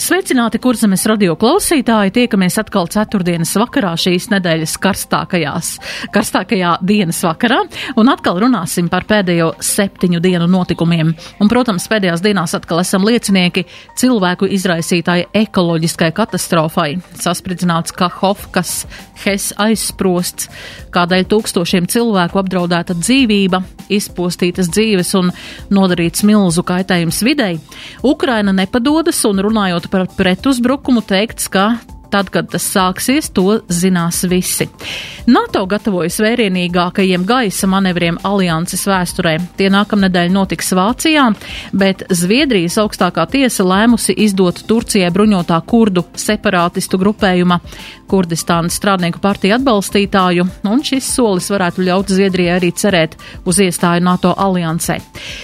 Sveicināti, kurzemes radio klausītāji! Tiekamies atkal ceturtdienas vakarā šīs nedēļas karstākajās, karstākajā dienas vakarā, un atkal runāsim par pēdējo septiņu dienu notikumiem. Un, protams, pēdējās dienās atkal esam liecinieki cilvēku izraisītāji ekoloģiskai katastrofai. Saspridzināts Kahovkas, Hes aizsprosts, kādēļ tūkstošiem cilvēku apdraudēta dzīvība, izpostītas dzīves un nodarīts milzu kaitējums videi. Ukraina nepadodas un runājot par pretuzbrukumu teikts, ka tad, kad tas sāksies, to zinās visi. NATO gatavojas vērienīgākajiem gaisa manevriem alianses vēsturē. Tie nākamnedēļ notiks Vācijā, bet Zviedrijas augstākā tiesa lēmusi izdot Turcijai bruņotā kurdu separātistu grupējuma Kurdistānas strādnieku partiju atbalstītāju, un šis solis varētu ļaut Zviedrijai arī cerēt uz iestāju NATO aliansē.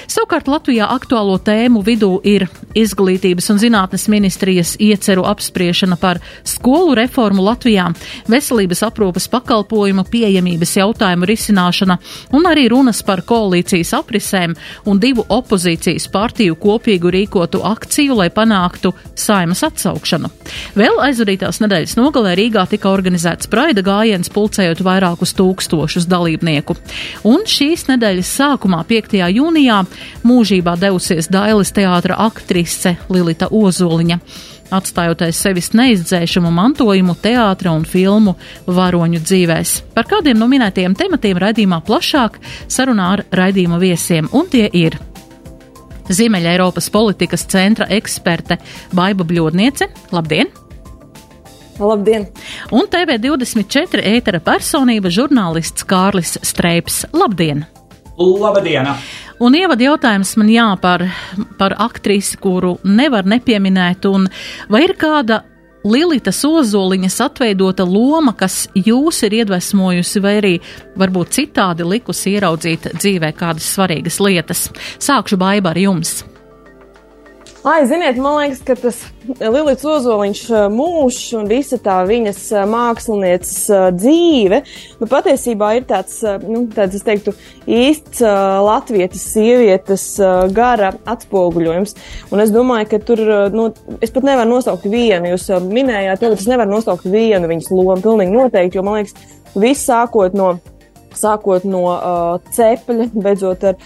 Savukārt Latvijā aktuālo tēmu vidū ir izglītības un zinātnes ministrijas ieceru apspriešana par skolu reformu Latvijā, veselības aprūpas pakalpojumu pieejamības jautājumu risināšana un arī runas par koalīcijas aprisēm un divu opozīcijas partiju kopīgu rīkotu akciju, lai panāktu saimas atsaukšanu. Vēl aizvadītās nedēļas nogalē Rīgā tika organizēts praida gājiens, pulcējot vairākus tūkstošus dalībnieku. Un šīs nedēļas sākumā, 5. jūnijā, mūžībā devusies Dailes teātra aktrise Lilita Ozoliņa atstājot aiz sevis neizdzēšamu mantojumu teātra un filmu varoņu dzīvēs. Par kādiem no minētajiem tematiem raidījumā plašāk sarunā ar raidījuma viesiem, un tie ir Ziemeļa Eiropas politikas centra eksperte Baiba Bļodniece. Labdien! Labdien! Un TV24 ētera personība žurnālists Kārlis Streips. Labdien! Labdien! Un ievada jautājums man jā par, par aktrisi, kuru nevar nepieminēt, un vai ir kāda Lilita Ozoliņas atveidota loma, kas jūs ir iedvesmojusi, vai arī varbūt citādi likusi ieraudzīt dzīvē kādas svarīgas lietas? Sākšu baiba ar jums! Ai, ziniet, man liekas, ka tas Lilijas Ozoliņš mūžs un visa tā viņas mākslinieces dzīve, nu, patiesībā ir tāds, nu, tāds, es teiktu, īsts latvietas sievietes gara atspoguļojums. Un es domāju, ka tur, nu, es pat nevaru nosaukt vienu, jūs minējāt, ka es nevaru nosaukt vienu viņas lomu, pilnīgi noteikti, jo man liekas, viss sākot no sākot no uh, cepļa, beidzot ar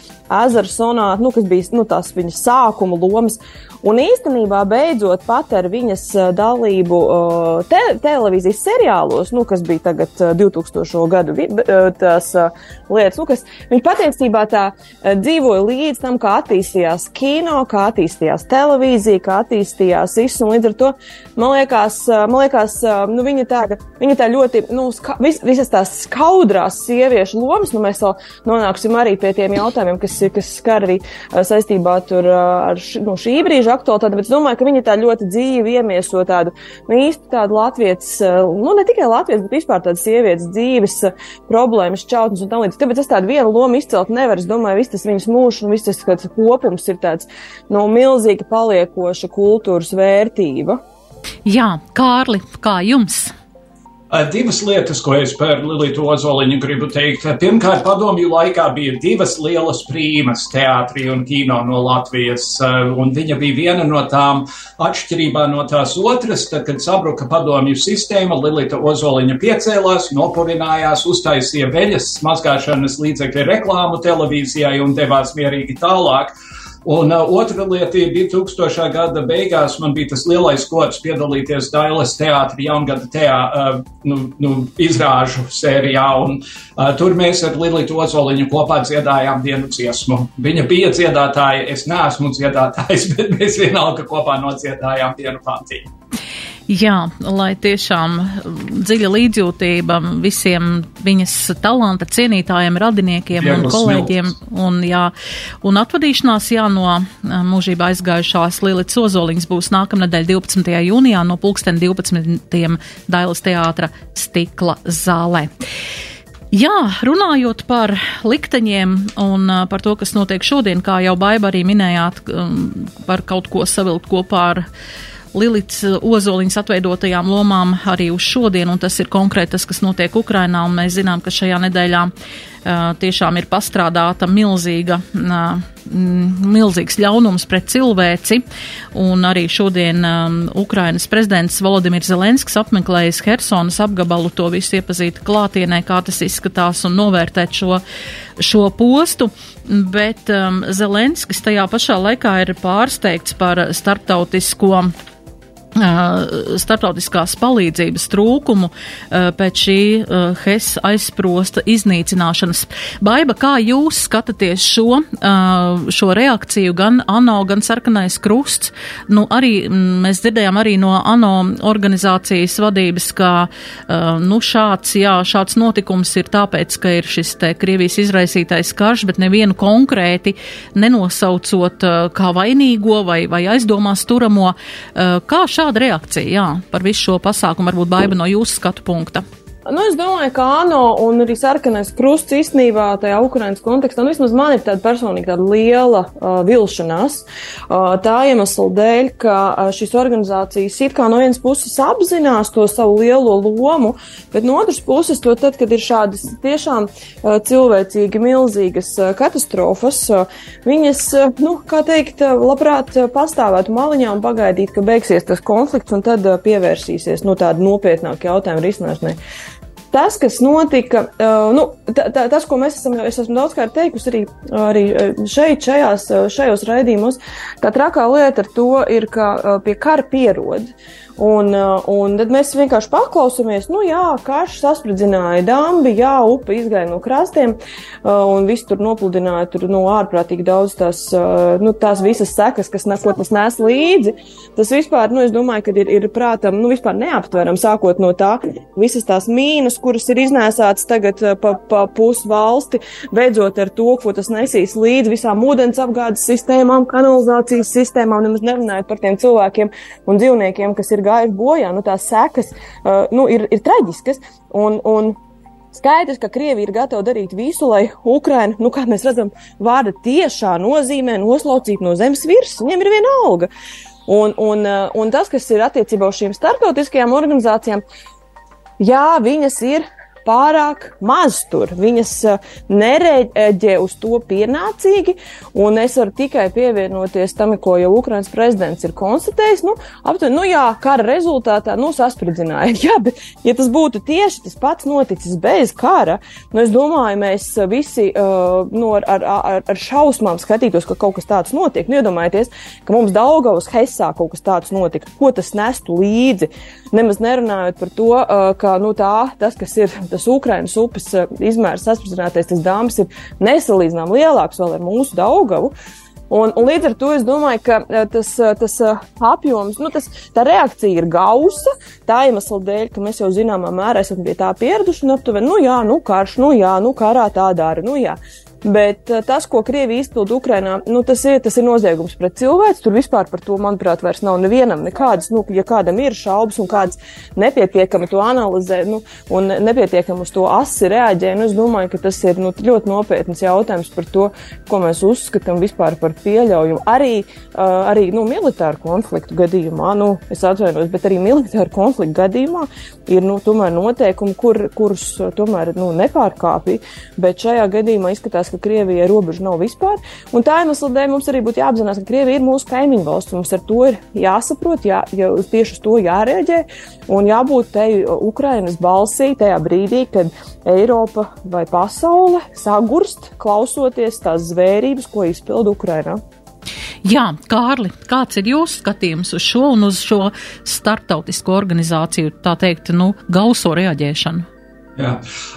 ezeru sonātu, nu, kas bija nu, tās viņas sākuma lomas. Un īstenībā, beidzot pat ar viņas dalību uh, te, televīzijas seriālos, nu, kas bija tagad uh, 2000. gadu uh, tās uh, lietas, nu, kas viņa patiesībā tā uh, dzīvoja līdz tam, kā attīstījās kino, kā attīstījās televīzija, kā attīstījās viss, un līdz ar to man liekas, uh, man liekas uh, nu, viņa tā, viņa tā ļoti, nu, ska, vis, visas tās skaudrās sieviešu lomas, nu, mēs vēl nonāksim arī pie tiem jautājumiem, kas, kas skar arī saistībā ar š, nu, šī brīža aktualitāti, bet es domāju, ka viņi tā ļoti dzīvi iemieso tādu nu, īstu tādu latviešu, nu ne tikai latviešu, bet vispār tādas sievietes dzīves problēmas, čautnes un tam līdzīgi. Tāpēc es tādu vienu lomu izcelt nevaru. Es domāju, viss tas viņas mūžs un viss tas kopums ir tāds nu, milzīga paliekoša kultūras vērtība. Jā, Kārli, kā jums? Divas lietas, ko es par Lilītu Ozoliņu gribu teikt. Pirmkārt, padomju laikā bija divas lielas prīmas teātrī un kino no Latvijas, un viņa bija viena no tām atšķirībā no tās otras. Tad, kad sabruka padomju sistēma, Lilīta Ozoliņa piecēlās, nopurinājās, uztaisīja veļas mazgāšanas līdzekļu reklāmu televīzijai un devās mierīgi tālāk. Un uh, otra lieta ir 2000. gada beigās. Man bija tas lielais gods piedalīties Dailas teātrī jaungada teā, uh, nu, nu, izrāžu sērijā. Un, uh, tur mēs ar Lilitu Ozoliņu kopā dziedājām dienu dziesmu. Viņa bija dziedātāja, es neesmu dziedātājs, bet mēs vienalga kopā nodziedājām dienu pantīnu. Jā, lai tiešām dziļa līdzjūtība visiem viņas talanta cienītājiem, radiniekiem Vieglas un kolēģiem. Un, jā, un atvadīšanās jā, no mūžībā aizgājušās Lilits Ozoliņas būs nākamnedēļ 12. jūnijā no pulksten 12. Dailas teātra stikla zālē. Jā, runājot par likteņiem un par to, kas notiek šodien, kā jau Baiba arī minējāt, um, par kaut ko savilkt kopā ar Lilits Ozoliņas atveidotajām lomām arī uz šodien, un tas ir konkrēti tas, kas notiek Ukrainā, un mēs zinām, ka šajā nedēļā tiešām ir pastrādāta milzīga, milzīgs ļaunums pret cilvēci, un arī šodien Ukrainas prezidents Volodimirs Zelenskis apmeklējis Hersonas apgabalu, to visu iepazīt klātienē, kā tas izskatās, un novērtēt šo, šo postu, bet um, Zelenskis tajā pašā laikā ir pārsteigts par starptautisko starptautiskās palīdzības trūkumu pēc šī HES aizsprosta iznīcināšanas. Baiba, kā jūs skatāties šo, šo reakciju gan ANO, gan sarkanais krusts? Nu, arī mēs dzirdējām arī no ANO organizācijas vadības, ka nu, šāds, jā, šāds notikums ir tāpēc, ka ir šis te Krievijas izraisītais karš, bet nevienu konkrēti nenosaucot kā vainīgo vai, vai aizdomās turamo. Kā šā šāda reakcija jā, par visu šo pasākumu, varbūt baiba no jūsu skatu punkta? Nu, es domāju, ka ANO un arī sarkanais krusts īstenībā tajā Ukrainas kontekstā, nu, vismaz man ir tāda personīga tāda liela uh, vilšanās. Uh, tā iemesla dēļ, ka uh, šīs organizācijas it kā no vienas puses apzinās to savu lielo lomu, bet no otras puses, to tad, kad ir šādas tiešām uh, cilvēcīgi milzīgas uh, katastrofas, uh, viņas, uh, nu, kā teikt, uh, labprāt uh, pastāvētu maliņā un pagaidīt, ka beigsies tas konflikts un tad uh, pievērsīsies, nu, tādu nopietnāku jautājumu risināšanai. Tas, kas notika, uh, nu, tā, tā, tas, ko mēs esam, es esmu daudzkārt teikusi arī, arī šeit, šajās, šajos raidījumos, tā trakā lieta ar to ir, ka pie kara pierod. Uh, un tad mēs vienkārši paklausāmies, nu jā, karš saspridzināja dambi, jā, upe izgāja no krastiem, uh, un viss tur nopludināja tur, nu, ārprātīgi daudz tās, uh, nu, tās visas sekas, kas nes, tas nes līdzi. Tas vispār, nu, es domāju, ka ir, ir prātam, nu, vispār neaptveram, sākot no tā, visas tās mīnas, kuras ir iznēsātas tagad pa, pa pusi valsti, beidzot ar to, ko tas nesīs līdzi visām ūdens apgādes sistēmām, kanalizācijas sistēmām, nemaz nerunājot par tiem cilvēkiem un dzīvniekiem, kas ir ir gājuši bojā, nu, tās sekas uh, nu, ir, ir traģiskas. Un, un, Skaidrs, ka Krievija ir gatava darīt visu, lai Ukraina, nu, kā mēs redzam, vārda tiešā nozīmē noslaucītu no zemes virsmas. Viņiem ir viena alga. Un, un, uh, un tas, kas ir attiecībā uz šīm starptautiskajām organizācijām, jā, viņas ir pārāk maz tur. Viņas eh, nereģē uz to pienācīgi, un es varu tikai pievienoties tam, ko jau Ukrainas prezidents ir konstatējis. Nu, aptuveni, nu jā, kara rezultātā, nu, saspridzināja. Jā, bet, ja tas būtu tieši tas pats noticis bez kara, nu, es domāju, mēs visi uh, nu, ar, ar, ar šausmām skatītos, ka kaut kas tāds notiek. Nu, iedomājieties, ka mums Daugavas Hesā kaut kas tāds notika. Ko tas nestu līdzi? Nemaz nerunājot par to, uh, ka, nu, tā, tas, kas ir tas Ukrainas upes eh, izmērs saspridzinātais, tas dāmas ir nesalīdzinām lielāks vēl ar mūsu Daugavu. Un, un līdz ar to es domāju, ka eh, tas, eh, tas apjoms, nu, tas, tā reakcija ir gausa. Tā iemesla dēļ, ka mēs jau zināmā mērā esam pie tā pieraduši. Aptuveni, nu jā, nu karš, nu jā, nu karā tā dara. Nu, jā. Bet eh, tas, ko Krievija izpilda Ukrainā, nu, tas, ir, tas ir noziegums pret cilvēku. Tur vispār par to, manuprāt, vairs nav nevienam nekādas, nu, ja kādam ir šaubas un kāds nepietiekami to analizē nu, un nepietiekami uz to asi reaģē, nu, es domāju, ka tas ir nu, ļoti nopietns jautājums par to, ko mēs uzskatām vispār par pieļaujumu. Arī, uh, arī nu, militāru konfliktu gadījumā, nu, es atvainojos, bet arī militāru konfliktu gadījumā ir nu, tomēr noteikumi, kur, kurus tomēr nu, nepārkāpja. Bet šajā gadījumā izskatās, ka Krievijai robeža nav vispār. Un tā iemesla dēļ mums arī būtu jāapzinās, ka Krievija ir mūsu kaimiņu valsts. Mums ar to ir jāsaprot, jā, jā, tieši uz to jārēģē un jābūt te Ukrainas balsī tajā brīdī, kad Eiropa vai pasaule sagurst, klausoties tās zvērības, ko izpilda Ukrainā. Jā, Kārli, kāds ir jūsu skatījums uz šo un uz šo starptautisko organizāciju, tā teikt, nu, gauso reaģēšanu? Jā.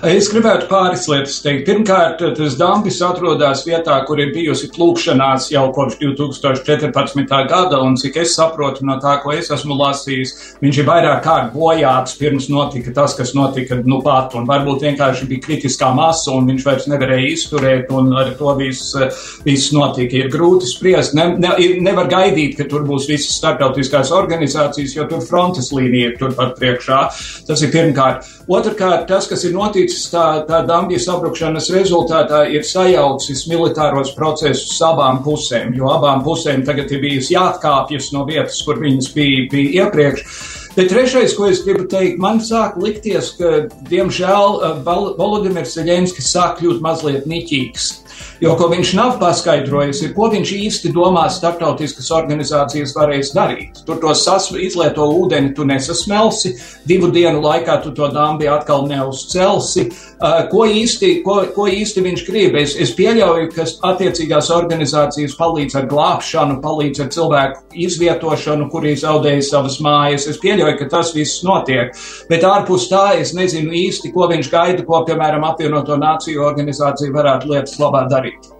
Es gribētu pāris lietas teikt. Pirmkārt, tas Dambis atrodas vietā, kur ir bijusi plūkšanās jau kopš 2014. gada, un cik es saprotu no tā, ko es esmu lasījis, viņš ir vairāk kārt bojāts pirms notika tas, kas notika nu pat, un varbūt vienkārši bija kritiskā masa, un viņš vairs nevarēja izturēt, un ar to viss, viss notika. Ir grūti spriest, ne, ne, nevar gaidīt, ka tur būs visas starptautiskās organizācijas, jo tur frontes līnija ir turpat priekšā. Tas ir pirmkārt. Otrkārt, tas, kas ir noticis tā, tā Dambijas sabrukšanas rezultātā, ir sajaucis militāros procesus abām pusēm, jo abām pusēm tagad ir bijis jāatkāpjas no vietas, kur viņas bija, bija iepriekš. Bet trešais, ko es gribu teikt, man sāk likties, ka, diemžēl, Volodimirs Zeļenskis sāk kļūt mazliet niķīgs. Jo, ko viņš nav paskaidrojis, ir, ko viņš īsti domā starptautiskas organizācijas varēs darīt. Tur to izlieto ūdeni tu nesasmelsi, divu dienu laikā tu to dambi atkal neuzcelsi. Uh, ko, īsti, ko, ko īsti viņš grib? Es, es pieļauju, ka attiecīgās organizācijas palīdz ar glābšanu, palīdz ar cilvēku izvietošanu, kuri zaudēja savas mājas. Es pieļauju, ka tas viss notiek. Bet ārpus tā es nezinu īsti, ko viņš gaida, ko, piemēram, apvienoto nāciju organizācija varētu lietas labā darīt darīt.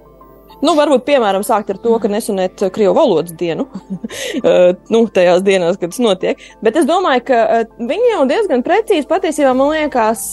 Nu, varbūt, piemēram, sākt ar to, ka nesunēt uh, krievu valodas dienu, uh, nu, tajās dienās, kad tas notiek. Bet es domāju, ka uh, viņi jau diezgan precīzi patiesībā, man liekas,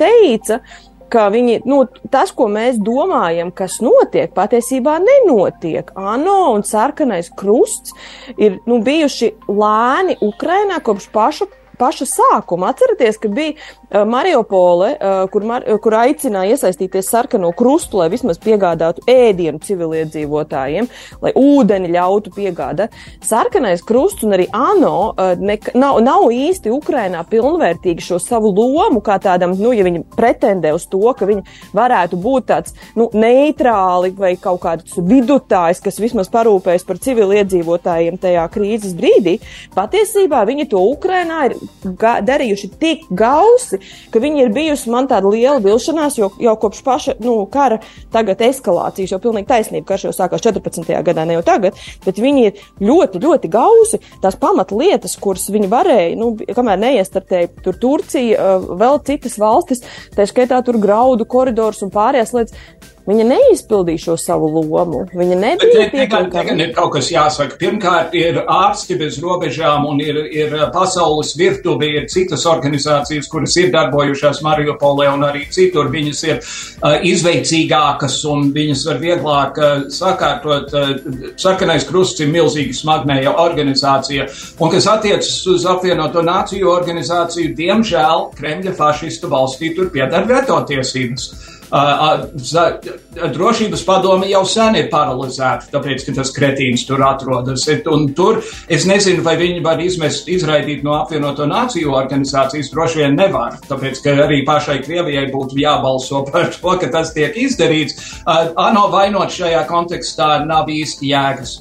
teica, ka viņi, nu, tas, ko mēs domājam, kas notiek, patiesībā nenotiek. ANO un sarkanais krusts ir nu, bijuši lēni Ukrainā kopš paša paša sākuma. Atcerieties, ka bija uh, Mariupole, uh, kur, mar, kur aicināja iesaistīties sarkano krustu, lai vismaz piegādātu ēdienu civiliedzīvotājiem, lai ūdeni ļautu piegādāt. Sarkanais krusts un arī ANO ne, nav, nav īsti Ukrainā pilnvērtīgi šo savu lomu, kā tādam, nu, ja viņi pretendē uz to, ka viņi varētu būt tāds nu, neitrāli vai kaut kāds vidutājs, kas vismaz parūpējas par civiliedzīvotājiem tajā krīzes brīdī. Patiesībā viņi to Ukrainā ir darījuši tik gausi, ka viņi ir bijusi man tāda liela vilšanās, jo jau kopš paša nu, kara tagad eskalācijas, jo pilnīgi taisnība, karš jau sākās 14. gadā, ne jau tagad, bet viņi ir ļoti, ļoti gausi. Tās pamatlietas, kuras viņi varēja, nu, kamēr neiestartēja tur Turcija, vēl citas valstis, tā skaitā tur graudu koridors un pārējās lietas, Viņa neizpildīja šo savu lomu. Viņa nebija pietiekama. Ir kaut kas jāsaka. Pirmkārt, ir ārsti bez robežām un ir, ir pasaules virtuve, ir citas organizācijas, kuras ir darbojušās Mariupolē un arī citur. Viņas ir uh, izveicīgākas un viņas var vieglāk uh, sakārtot. Uh, sarkanais krusts ir milzīga smagnēja organizācija. Un kas attiecas uz apvienoto nāciju organizāciju, diemžēl Kremļa fašistu valstī tur piedara veto tiesības. Drošības padome jau sen ir paralizēta, tāpēc, ka tas kretīns tur atrodas. Un tur es nezinu, vai viņi var izmest, izraidīt no apvienoto nāciju organizācijas. Droši vien nevar, tāpēc, ka arī pašai Krievijai būtu jābalso par to, ka tas tiek izdarīts. ANO vainot šajā kontekstā nav īsti jēgas.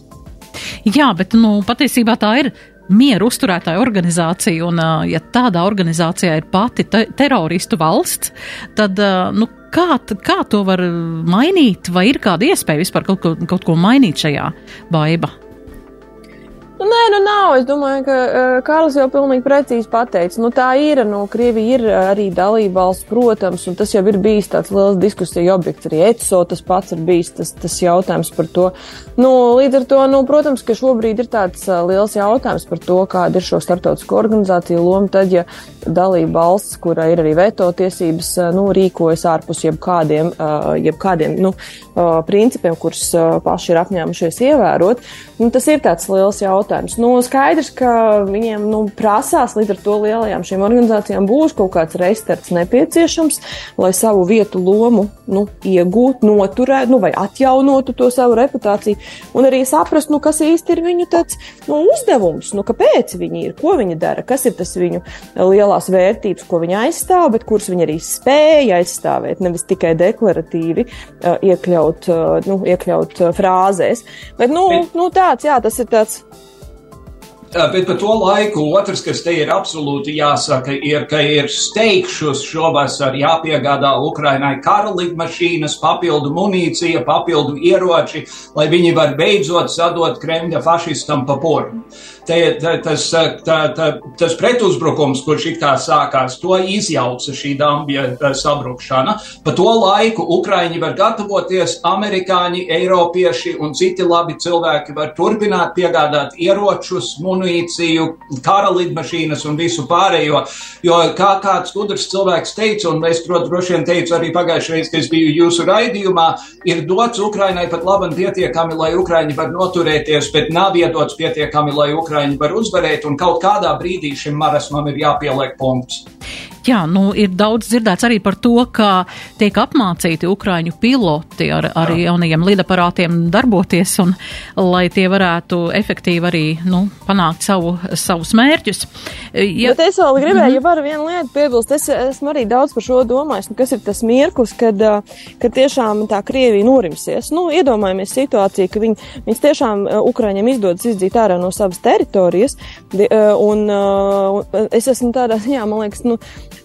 Jā, bet nu, patiesībā tā ir mieru uzturētāju organizācija, un ja tādā organizācijā ir pati te teroristu valsts, tad, nu, Kā, kā to var mainīt, vai ir kāda iespēja vispār kaut ko, kaut ko mainīt šajā baibā? Nu, nav. Es domāju, ka uh, Kārlis jau pilnīgi precīzi pateica. Nu, tā ir. Nu, Krievija ir arī dalība valsts, protams, un tas jau ir bijis tāds liels diskusija objekts. Arī ECO tas pats ir bijis tas, tas jautājums par to. Nu, līdz ar to, nu, protams, ka šobrīd ir tāds uh, liels jautājums par to, kāda ir šo starptautisko organizāciju loma. Tad, ja dalība valsts, kura ir arī veto tiesības, uh, nu, rīkojas ārpus jebkādiem, uh, jebkādiem nu, uh, principiem, kurus uh, paši ir apņēmušies ievērot, nu, tas ir tāds liels jautājums. Nu, skaidrs, ka viņiem nu, prasās līdz ar to lielajām šīm organizācijām būs kaut kāds restarts nepieciešams, lai savu vietu lomu nu, iegūtu, noturētu nu, vai atjaunotu to savu reputāciju un arī saprast, nu, kas īsti ir viņu tāds, nu, uzdevums, nu, kāpēc viņi ir, ko viņi dara, kas ir tas viņu lielās vērtības, ko viņi aizstāv, bet kuras viņi arī spēja aizstāvēt, nevis tikai deklaratīvi uh, iekļaut, uh, nu, iekļaut uh, frāzēs. Bet, nu, nu, tāds, jā, tas ir tāds. Bet par to laiku otrs, kas te ir absolūti jāsaka, ir, ka ir steigšus šovasar jāpiegādā Ukrainai kara lidmašīnas, papildu munīcija, papildu ieroči, lai viņi var beidzot sadot Kremļa fašistam pa pornu te, te, tas, tā, tā, tas pretuzbrukums, kurš it kā sākās, to izjauca šī dambja sabrukšana. Pa to laiku Ukraiņi var gatavoties, amerikāņi, eiropieši un citi labi cilvēki var turpināt piegādāt ieročus, munīciju, kara lidmašīnas un visu pārējo. Jo kā kāds gudrs cilvēks teica, un es to droši vien teicu arī pagājušajā reizē, kad es biju jūsu raidījumā, ir dots Ukrainai pat labi un pietiekami, lai Ukraiņi var noturēties, bet nav iedots pietiekami, lai Ukraiņi Ukraiņi var uzvarēt, un kaut kādā brīdī šim marasmam ir jāpieliek punkts. Jā, nu ir daudz dzirdēts arī par to, ka tiek apmācīti ukraiņu piloti ar, ar jaunajiem lidaparātiem darboties un lai tie varētu efektīvi arī, nu, panākt savu, savus mērķus. Ja... Bet es vēl gribēju, ja varu vienu lietu piebilst, es esmu arī daudz par šo domājis, nu, kas ir tas mirklis, kad, kad tiešām tā Krievija norimsies. Nu, iedomājamies situāciju, ka viņi, viņas tiešām Ukraiņiem izdodas izdzīt ārā no savas teritorijas, un, un es esmu tādā ziņā, man liekas, nu,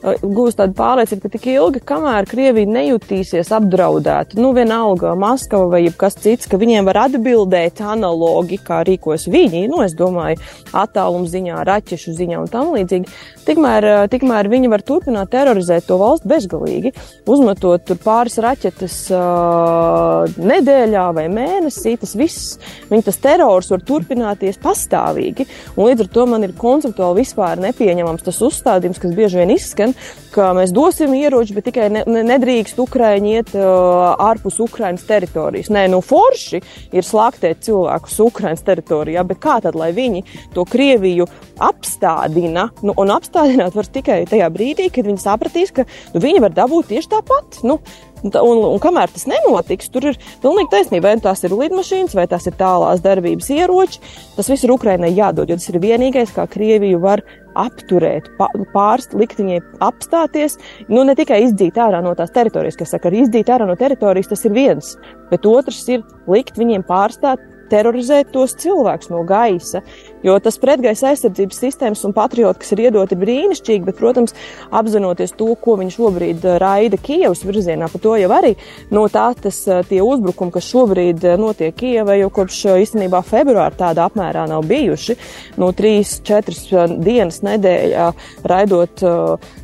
gūst tādu pārliecību, ka tik ilgi, kamēr Krievija nejutīsies apdraudēta, nu vienalga Maskava vai kas cits, ka viņiem var atbildēt analogi, kā rīkos viņi, nu es domāju, attālumu ziņā, raķešu ziņā un tam līdzīgi, tikmēr, tikmēr viņi var turpināt terorizēt to valstu bezgalīgi, uzmetot tur pāris raķetes uh, nedēļā vai mēnesī, tas viss, viņa tas terors var turpināties pastāvīgi, un līdz ar to man ir konceptuāli vispār nepieņemams tas uzstādījums, kas bieži vien izskan, ka mēs dosim ieroči, bet tikai ne, ne, nedrīkst Ukraiņi iet uh, ārpus Ukraiņas teritorijas. Nē, nu forši ir slaktēt cilvēkus Ukraiņas teritorijā, bet kā tad, lai viņi to Krieviju apstādina? Nu, un apstādināt var tikai tajā brīdī, kad viņi sapratīs, ka nu, viņi var dabūt tieši tāpat. Nu, Un, un, un kamēr tas nenotiks, tur ir pilnīgi taisnība. Vai tās ir lidmašīnas, vai tās ir tālās darbības ieroči. Tas viss ir Ukrainai jādod, jo tas ir vienīgais, kā Krieviju var apturēt, pārst, likt viņai apstāties, nu ne tikai izdzīt ārā no tās teritorijas, kas saka, arī izdzīt ārā no teritorijas, tas ir viens, bet otrs ir likt viņiem pārstāt terorizēt tos cilvēkus no gaisa. Jo tas pretgaisa aizsardzības sistēmas un patrioti, kas ir iedoti, ir brīnišķīgi, bet, protams, apzinoties to, ko viņš šobrīd uh, raida Kievas virzienā, par to jau arī no tā tas uh, tie uzbrukumi, kas šobrīd uh, notiek Kievai, jau kopš īstenībā februāra tāda apmērā nav bijuši. No 3-4 dienas nedēļā raidot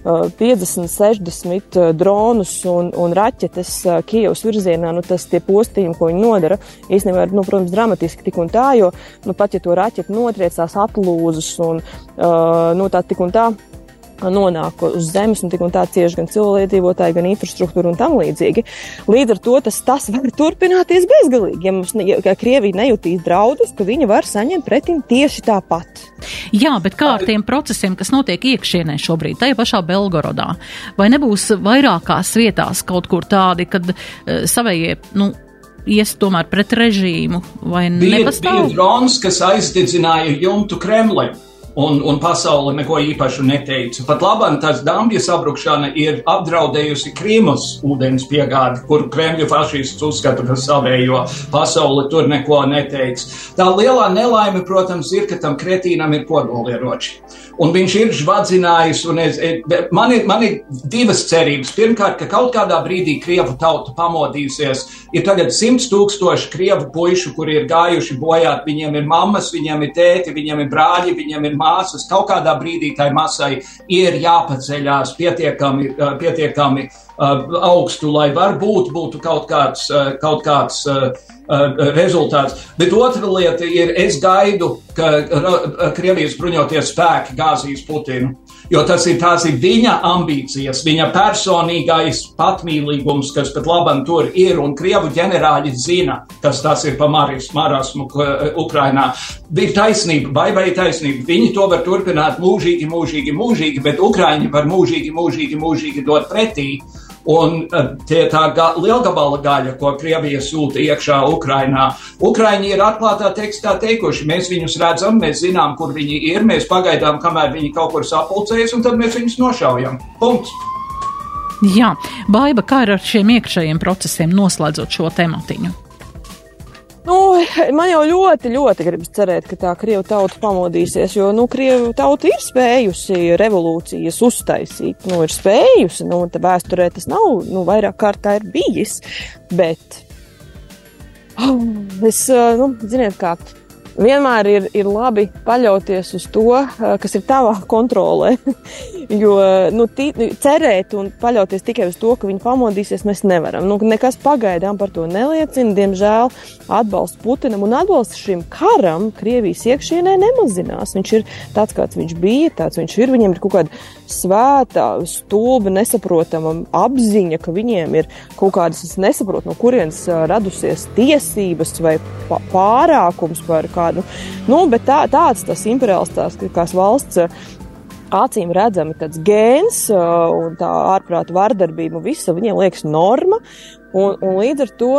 50, 60 dronus un, un raķetes Kievas virzienā, nu tas tie postījumi, ko viņi nodara, īstenībā ir, nu, protams, dramatiski tik un tā, jo, nu, pat ja to raķetu notriec, veicās atlūzas un uh, nu, tā tik un tā nonāk uz zemes, un tik un tā cieši gan cilvēdzīvotāji, gan infrastruktūra un tam līdzīgi. Līdz ar to tas, tas var turpināties bezgalīgi, ja, mums, ja Krievija nejutīs draudus, ka viņa var saņemt pretim tieši tāpat. Jā, bet kā ar tiem procesiem, kas notiek iekšienē šobrīd, tajā pašā Belgorodā? Vai nebūs vairākās vietās kaut kur tādi, kad uh, savējie, nu, ies tomēr pret režīmu vai bija, nepastāv? Bija drons, kas aizdedzināja jumtu Kremlim. Un, un pasaule neko īpašu neteica. Pat labāk tās dambja sabrukšana ir apdraudējusi Krīmas ūdens piegādi, kur Kremļu fašists uzskata, ka savējo pasauli tur neko neteica. Tā lielā nelaime, protams, ir, ka tam kretīnam ir kodolieroči un viņš ir žvadzinājis. Es, man, ir, man ir divas cerības. Pirmkārt, ka kaut kādā brīdī krievu tauta pamodīsies. Ir tagad simts tūkstoši krievu puišu, kuri ir gājuši bojāt. Viņiem ir mammas, viņiem ir tēti, viņiem ir brāļi, viņiem ir māsas. Kaut kādā brīdī tai masai ir jāpaceļās pietiekami, pietiekami uh, augstu, lai varbūt būtu kaut kāds, uh, kaut kāds rezultāts. Bet otra lieta ir, es gaidu, ka Krievijas bruņoties spēki gāzīs Putinu. Jo tas ir, ir viņa ambīcijas, viņa personīgais patmīlīgums, kas pat labam tur ir, un krievu ģenerāļi zina, kas tas ir pa maris, marasmu Ukrainā. Ir taisnība, vai vai taisnība. Viņi to var turpināt mūžīgi, mūžīgi, mūžīgi, bet Ukraiņi var mūžīgi, mūžīgi, mūžīgi dot pretī. Un eh, tie tā ga, lielgabala gaļa, ko Krievija sūta iekšā Ukrainā. Ukraiņi ir atklātā tekstā teikuši, mēs viņus redzam, mēs zinām, kur viņi ir, mēs pagaidām, kamēr viņi kaut kur sapulcējas, un tad mēs viņus nošaujam. Punkts. Jā, Baiba, kā ir ar šiem iekšējiem procesiem noslēdzot šo tematiņu? Nu, man jau ļoti, ļoti gribas cerēt, ka tā krievu tauta pamodīsies, jo, nu, krievu tauta ir spējusi revolūcijas uztaisīt, nu, ir spējusi, nu, tā vēsturē tas nav, nu, vairāk kārtā ir bijis, bet, oh, es, nu, ziniet kā, vienmēr ir, ir labi paļauties uz to, kas ir tavā kontrolē. jo nu, tī, cerēt un paļauties tikai uz to, ka viņi pamodīsies, mēs nevaram. Nu, nekas pagaidām par to neliecina. Diemžēl atbalsts Putinam un atbalsts šim karam Krievijas iekšienē nemazinās. Viņš ir tāds, kāds viņš bija, tāds viņš ir. Viņiem ir kaut kāda svēta, stulba, nesaprotama apziņa, ka viņiem ir kaut kādas, es nesaprotu, no kurienes radusies tiesības vai pārākums par kādu. Nu, bet tā, tāds tas imperiāls tās, valsts acīm redzami tāds gēns un tā ārprāta vardarbība, visa viņiem liekas norma. Un, un līdz, ar to,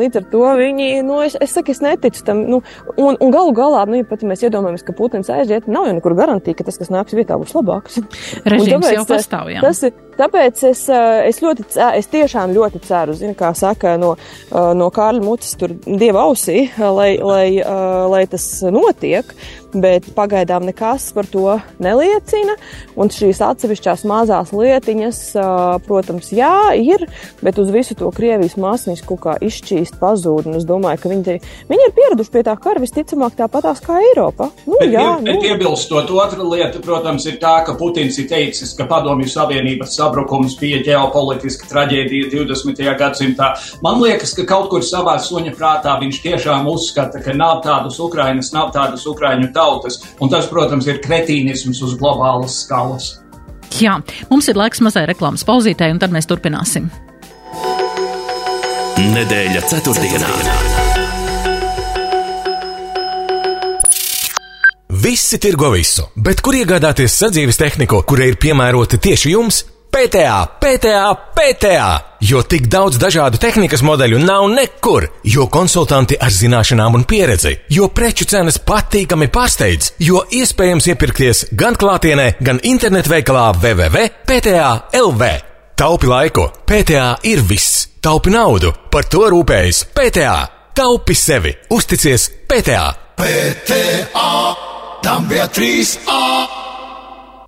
līdz ar to viņi, nu, es, es saku, es neticu tam. Nu, un, un galu galā, nu, ja pat mēs iedomājamies, ka Putins aiziet, nav jau nekur garantija, ka tas, kas nāks vietā, būs labāks. Režīms jau pastāv, jā. Tas tāpēc es, es ļoti, es tiešām ļoti ceru, zinu, kā saka, no, no Kārļa mutes tur dieva ausī, lai, lai, lai tas notiek bet pagaidām nekas par to neliecina. Un šīs atsevišķās mazās lietiņas, protams, jā, ir, bet uz visu to Krievijas māsnīs kaut kā izšķīst, pazūd. Un es domāju, ka viņi, viņi ir pieraduši pie tā kara visticamāk tāpatās kā Eiropa. Nu, bet, jā, bet, nu. bet iebilstot, otra lieta, protams, ir tā, ka Putins ir teicis, ka Padomju Savienības sabrukums bija ģeopolitiska traģēdija 20. gadsimtā. Man liekas, ka kaut kur savā suņa prātā viņš tiešām uzskata, ka nav tādas Ukrainas, nav tādas Ukraiņu tautas tautas, un tas, protams, ir kretīnisms uz globālas skalas. Jā, mums ir laiks mazai reklāmas pauzītē, un tad mēs turpināsim. Nedēļa ceturtdienā. Visi tirgo visu, bet kur iegādāties sadzīves tehniku, kurai ir piemērota tieši jums? PTA, PTA, PTA! Jo tik daudz dažādu tehnikas modeļu nav nekur, jo konsultanti ar zināšanām un pieredzi, jo preču cenas patīkami pārsteidz, jo iespējams iepirkties gan klātienē, gan internetu veikalā www.pta.lv. Taupi laiku, PTA ir viss, taupi naudu, par to rūpējas PTA. Taupi sevi, uzticies PTA! PTA! Tam bija trīs A!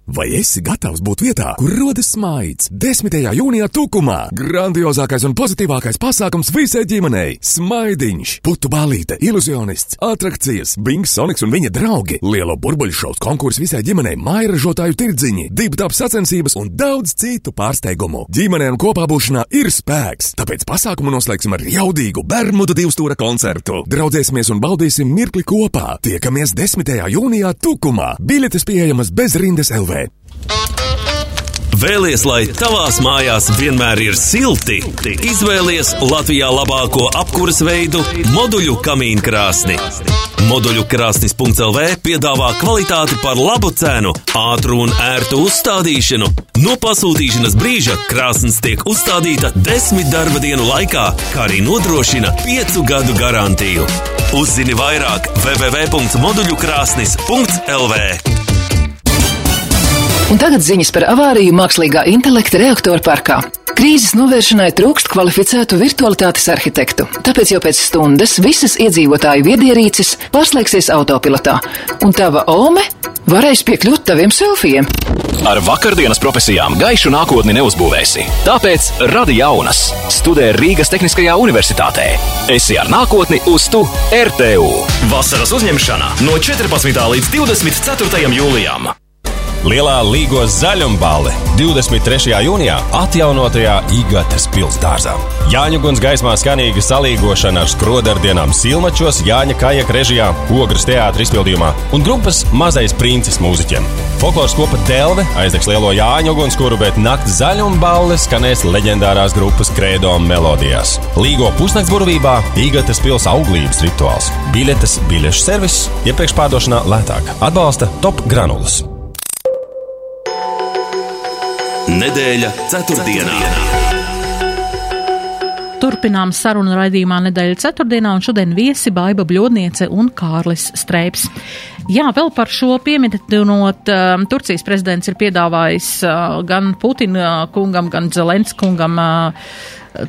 Vai esi gatavs būt vietā, kur rodas smaids? 10. jūnijā Tukumā grandiozākais un pozitīvākais pasākums visai ģimenei - smaidiņš, putu balīte, iluzionists, atrakcijas, Bings, Sonics un viņa draugi, lielo burbuļu šovs, konkurss visai ģimenei, mairažotāju tirdziņi, dibtāp sacensības un daudz citu pārsteigumu. Ģimenē un kopā būšanā ir spēks, tāpēc pasākumu noslēgsim ar jaudīgu Bermudu divstūra koncertu. Draudzēsimies un baudīsim mirkli kopā. Tiekamies 10. jūnijā Tukumā. Biļetes pieejamas bez rindas LV. Vēlies, lai tavās mājās vienmēr ir silti? Izvēlies Latvijā labāko apkuras veidu - moduļu kamīnu krāsni. Moduļu krāsnis.lv piedāvā kvalitāti par labu cenu, ātru un ērtu uzstādīšanu. No pasūtīšanas brīža krāsnes tiek uzstādīta desmit darba dienu laikā, kā arī nodrošina piecu gadu garantiju. Uzzini vairāk www.moduļukrāsnis.lv. Un tagad ziņas par avāriju mākslīgā intelekta reaktoru parkā. Krīzes novēršanai trūkst kvalificētu virtualitātes arhitektu, tāpēc jau pēc stundas visas iedzīvotāju viedierīces pārslēgsies autopilotā, un tava ome varēs piekļūt taviem selfijiem. Ar vakardienas profesijām gaišu nākotni neuzbūvēsi. Tāpēc radi jaunas. Studē Rīgas Tehniskajā universitātē. Esi ar nākotni uz tu RTU. Vasaras uzņemšana no 14. līdz 24. jūlijam. Lielā Līgos zaļumbalve 23. jūnijā atjaunotajā Igatas pilsdārzā. Jāņu guns gaismā skanīga salīgošana ar skrodardienām Silmačos, Jāņa Kajaka režijā, Ogres teātra izpildījumā un grupas Mazais princis mūziķiem. Folkloras kopa Delve aizdegs lielo Jāņu ugunskura, bet nakts zaļumbalve skanēs leģendārās grupas Kredo melodijās. Līgo pusnakts burvībā Igatas pils auglības rituāls. Biļetes, biļešu servis, iepriekš pārdošanā lētāk. Atbalsta Top Granulas. Nedēļa ceturtdienā. Turpinām sarunu raidījumā nedēļa ceturtdienā, un šodien viesi Baiba Bļodniece un Kārlis Streips. Jā, vēl par šo pieminot, uh, Turcijas prezidents ir piedāvājis uh, gan Putina kungam, gan Zelens kungam uh,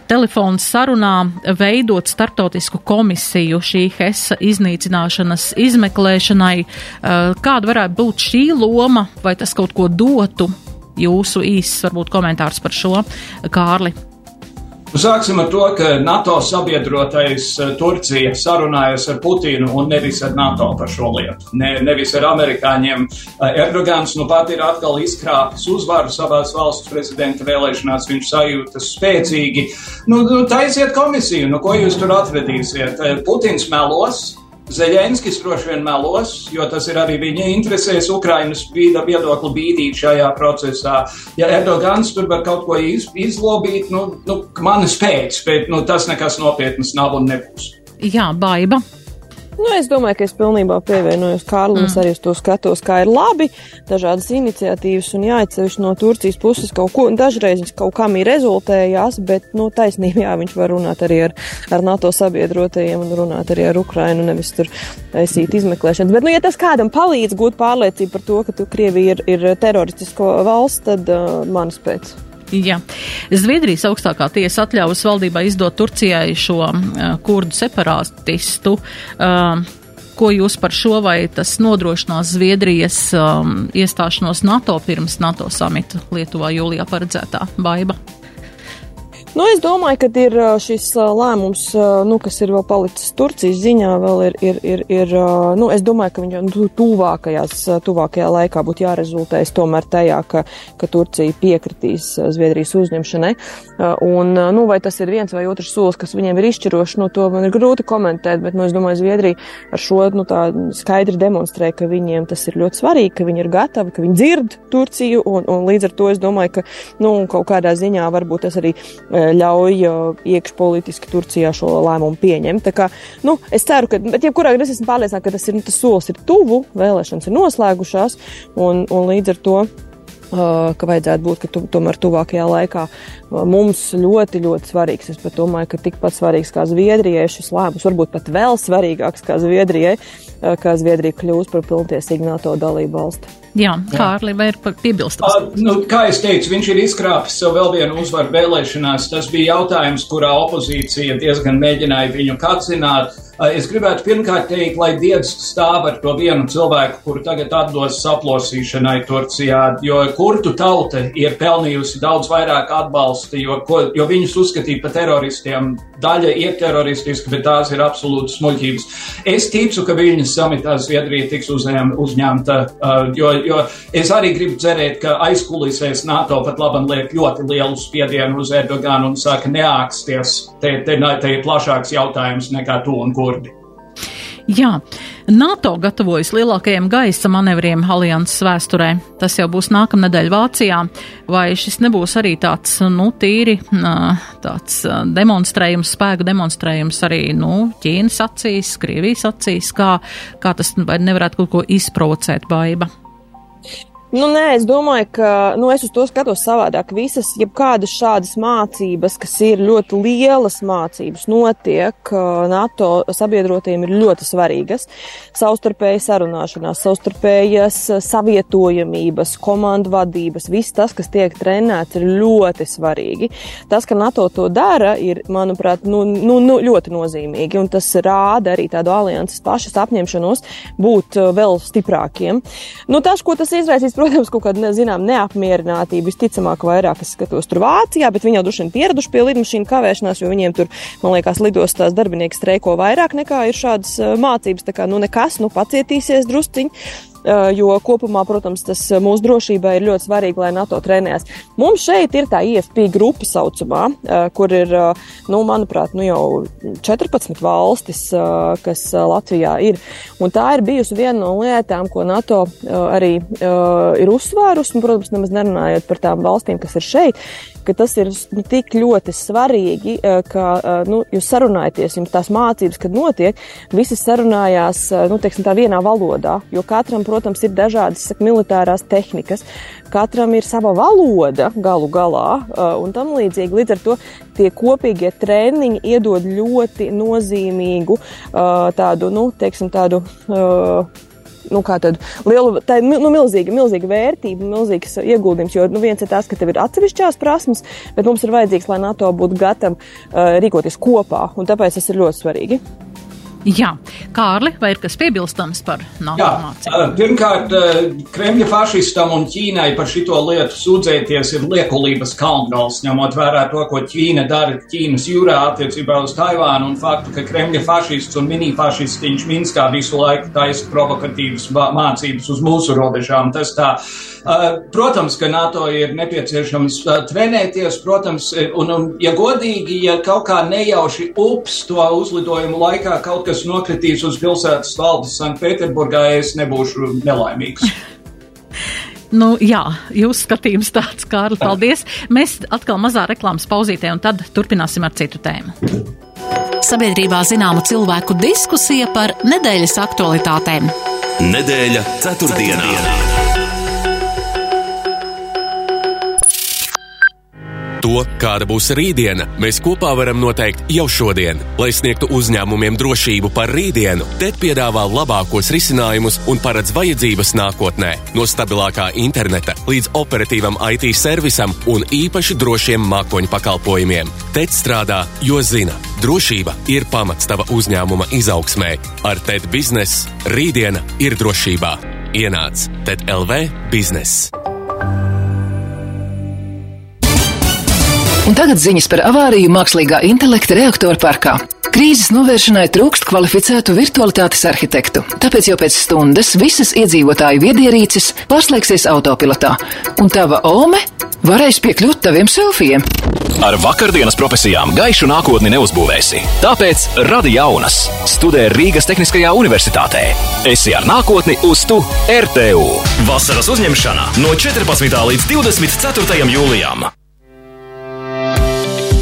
telefonu sarunā veidot startautisku komisiju šī HESA iznīcināšanas izmeklēšanai. Uh, kāda varētu būt šī loma, vai tas kaut ko dotu jūsu īsts varbūt komentārs par šo, Kārli. Sāksim ar to, ka NATO sabiedrotais eh, Turcija sarunājas ar Putinu un nevis ar NATO par šo lietu. Ne, nevis ar amerikāņiem. Eh, Erdogans nu pat ir atkal izkrāpis uzvaru savās valsts prezidenta vēlēšanās. Viņš sajūtas spēcīgi. Nu, nu taisiet komisiju, nu ko jūs tur atvedīsiet? Eh, Putins melos, Zeļenskis droši vien melos, jo tas ir arī viņa interesēs Ukrainas viedokli bīdīt šajā procesā. Ja Erdogans tur var kaut ko iz, izlobīt, nu, nu manis pēc, bet nu, tas nekas nopietnas nav un nebūs. Jā, baiba. Nu, es domāju, ka es pilnībā pievienojos Kārlim. Mm. Es arī uz to skatos, kā ir labi. Dažādas iniciatīvas un jāatsevišķi no Turcijas puses kaut ko. Dažreiz viņš kaut kam ir rezultējās, bet, nu, taisnība, jā, viņš var runāt arī ar, ar NATO sabiedrotajiem un runāt arī ar Ukrainu, nevis tur taisīt izmeklēšanas. Bet, nu, ja tas kādam palīdz gūt pārliecību par to, ka tu Krievija ir, ir teroristisko valsts, tad uh, manas pēc. Jā. Zviedrijas augstākā tiesa atļāvus valdībā izdot Turcijai šo uh, kurdu separātistu. Uh, Ko jūs par šo vai tas nodrošinās Zviedrijas um, iestāšanos NATO pirms NATO samita Lietuvā jūlijā paredzētā baiba? Nu, es domāju, ka ir šis lēmums, nu, kas ir vēl palicis Turcijas ziņā, vēl ir, ir, ir, ir nu, es domāju, ka viņam nu, tuvākajās, tuvākajā laikā būtu jārezultējas tomēr tajā, ka, ka Turcija piekritīs Zviedrijas uzņemšanai. Un, nu, vai tas ir viens vai otrs solis, kas viņiem ir izšķirošs, nu, to man ir grūti komentēt, bet, nu, es domāju, Zviedrija ar šo, nu, tā skaidri demonstrē, ka viņiem tas ir ļoti svarīgi, ka viņi ir gatavi, ka viņi dzird Turciju, un, un līdz ar to es domāju, ka, nu, kaut kādā ziņā varbūt tas arī ļauj iekšpolitiski Turcijā šo lēmumu pieņemt. Tā kā, nu, es ceru, ka, bet jebkurā gadījumā es esmu pārliecināta, ka tas, ir, tas solis ir tuvu, vēlēšanas ir noslēgušās, un, un līdz ar to ka vajadzētu būt, ka tu, tomēr tuvākajā laikā mums ļoti, ļoti svarīgs. Es pat domāju, ka tikpat svarīgs kā Zviedrijai šis lēmums, varbūt pat vēl svarīgāks kā Zviedrijai, kā Zviedrija kļūs par pilntiesīgu NATO dalību valsti. Jā, Kārli, vai ir piebilstams? Uh, nu, kā es teicu, viņš ir izkrāpis sev vēl vienu uzvaru vēlēšanās. Tas bija jautājums, kurā opozīcija diezgan mēģināja viņu katzināt. Uh, es gribētu pirmkārt teikt, lai Dievs stāv ar to vienu cilvēku, kuru tagad atdos saplosīšanai Turcijā, jo kurtu tauta ir pelnījusi daudz vairāk atbalsta, jo, ko, jo viņus uzskatīja par teroristiem. Daļa ir teroristiska, bet tās ir absolūtas muļķības. Es ticu, ka viņas samitā Zviedrija tiks uzņem, uzņemta, uh, jo jo es arī gribu cerēt, ka aizkulisēs NATO pat labam liek ļoti lielu spiedienu uz Erdoganu un saka neāksties. Te, te, te ir plašāks jautājums nekā tu un kurdi. Jā, NATO gatavojas lielākajiem gaisa manevriem alianses vēsturē. Tas jau būs nākamnedēļ Vācijā. Vai šis nebūs arī tāds, nu, tīri tāds demonstrējums, spēku demonstrējums arī, nu, Ķīnas acīs, Krievijas acīs, kā, kā tas vai nevarētu kaut ko izprovocēt baiba? Nu, nē, es domāju, ka nu, es uz to skatos savādāk. Visas, jebkādas šādas mācības, kas ir ļoti lielas mācības, notiek NATO sabiedrotiem, ir ļoti svarīgas. Savstarpēja sarunāšanās, savstarpējas savietojamības, komandu vadības, viss tas, kas tiek trenēts, ir ļoti svarīgi. Tas, ka NATO to dara, ir, manuprāt, nu, nu, nu, ļoti nozīmīgi, un tas rāda arī tādu alianses pašas apņemšanos būt vēl stiprākiem. Nu, tas, ko tas izraisīs, protams, kaut kāda, zinām, neapmierinātība. Visticamāk, vairāk es skatos tur Vācijā, bet viņi jau droši vien pieraduši pie lidmašīnu kavēšanās, jo viņiem tur, man liekas, lidostās darbinieki streiko vairāk nekā ir šādas mācības. Tā kā, nu, nekas, nu, pacietīsies drusciņi. Eh, jo kopumā, protams, tas eh, mūsu drošībai ir ļoti svarīgi, lai NATO trenējas. Mums šeit ir tā IFP grupa saucamā, eh, kur ir, nu, manuprāt, nu jau 14 valstis, kas Latvijā ir. Un tā ir bijusi viena no lietām, ko NATO arī ir uzsvērusi, un, protams, nemaz nerunājot par tām valstīm, kas ir šeit, ka tas ir nu, tik ļoti svarīgi, ka nu, jūs sarunājaties, jums tās mācības, kad notiek, visi sarunājās nu, teiksim, vienā valodā, jo katram, protams, ir dažādas saka, militārās tehnikas. Katram ir sava valoda galu galā, un tam līdzīgi. Līdz ar to tie kopīgie treniņi iedod ļoti nozīmīgu tādu, nu, teiksim, tādu. Nu, kā tāda liela, tā ir nu, milzīga, milzīga vērtība, milzīgs ieguldījums. Jo nu, viens ir tas, ka tev ir atsevišķās prasmes, bet mums ir vajadzīgs, lai NATO būtu gatava uh, rīkoties kopā, un tāpēc tas ir ļoti svarīgi. Jā, Kārli, vai ir kas piebilstams par nākamācību? Pirmkārt, Kremļa fašistam un Ķīnai par šito lietu sūdzēties ir liekulības kalngals, ņemot vērā to, ko Ķīna dara Ķīnas jūrā attiecībā uz Taivānu un faktu, ka Kremļa fašists un mini-fašistiņš Minskā visu laiku taisa provokatīvas mācības uz mūsu robežām. Tas tā, protams, ka NATO ir nepieciešams trenēties, protams, un, un ja godīgi, ja kaut kā nejauši ups to uzlidojumu laikā kaut kas nokritīs uz pilsētas valdes Sanktpēterburgā, es nebūšu nelaimīgs. Nu, jā, jūsu skatījums tāds, Kārli, paldies. Mēs atkal mazā reklāmas pauzītē un tad turpināsim ar citu tēmu. sabiedrībā zināmu cilvēku diskusija par nedēļas aktualitātēm. Nedēļa ceturtdienā. ceturtdienā. To, kāda būs rītdiena, mēs kopā varam noteikt jau šodien. Lai sniegtu uzņēmumiem drošību par rītdienu, TED piedāvā labākos risinājumus un paredz vajadzības nākotnē. No stabilākā interneta līdz operatīvam IT servisam un īpaši drošiem mākoņu pakalpojumiem. TED strādā, jo zina, drošība ir pamats tava uzņēmuma izaugsmē. Ar TED biznesu rītdiena ir drošībā. Ienāc TED LV biznesa. Un tagad ziņas par avāriju mākslīgā intelekta reaktoru parkā. Krīzes novēršanai trūkst kvalificētu virtualitātes arhitektu, tāpēc jau pēc stundas visas iedzīvotāju viedierīces pārslēgsies autopilotā, un tava ome varēs piekļūt taviem selfijiem. Ar vakardienas profesijām gaišu nākotni neuzbūvēsi. Tāpēc radi jaunas. Studē Rīgas Tehniskajā universitātē. Esi ar nākotni uz tu RTU. Vasaras uzņemšana no 14. līdz 24. jūlijam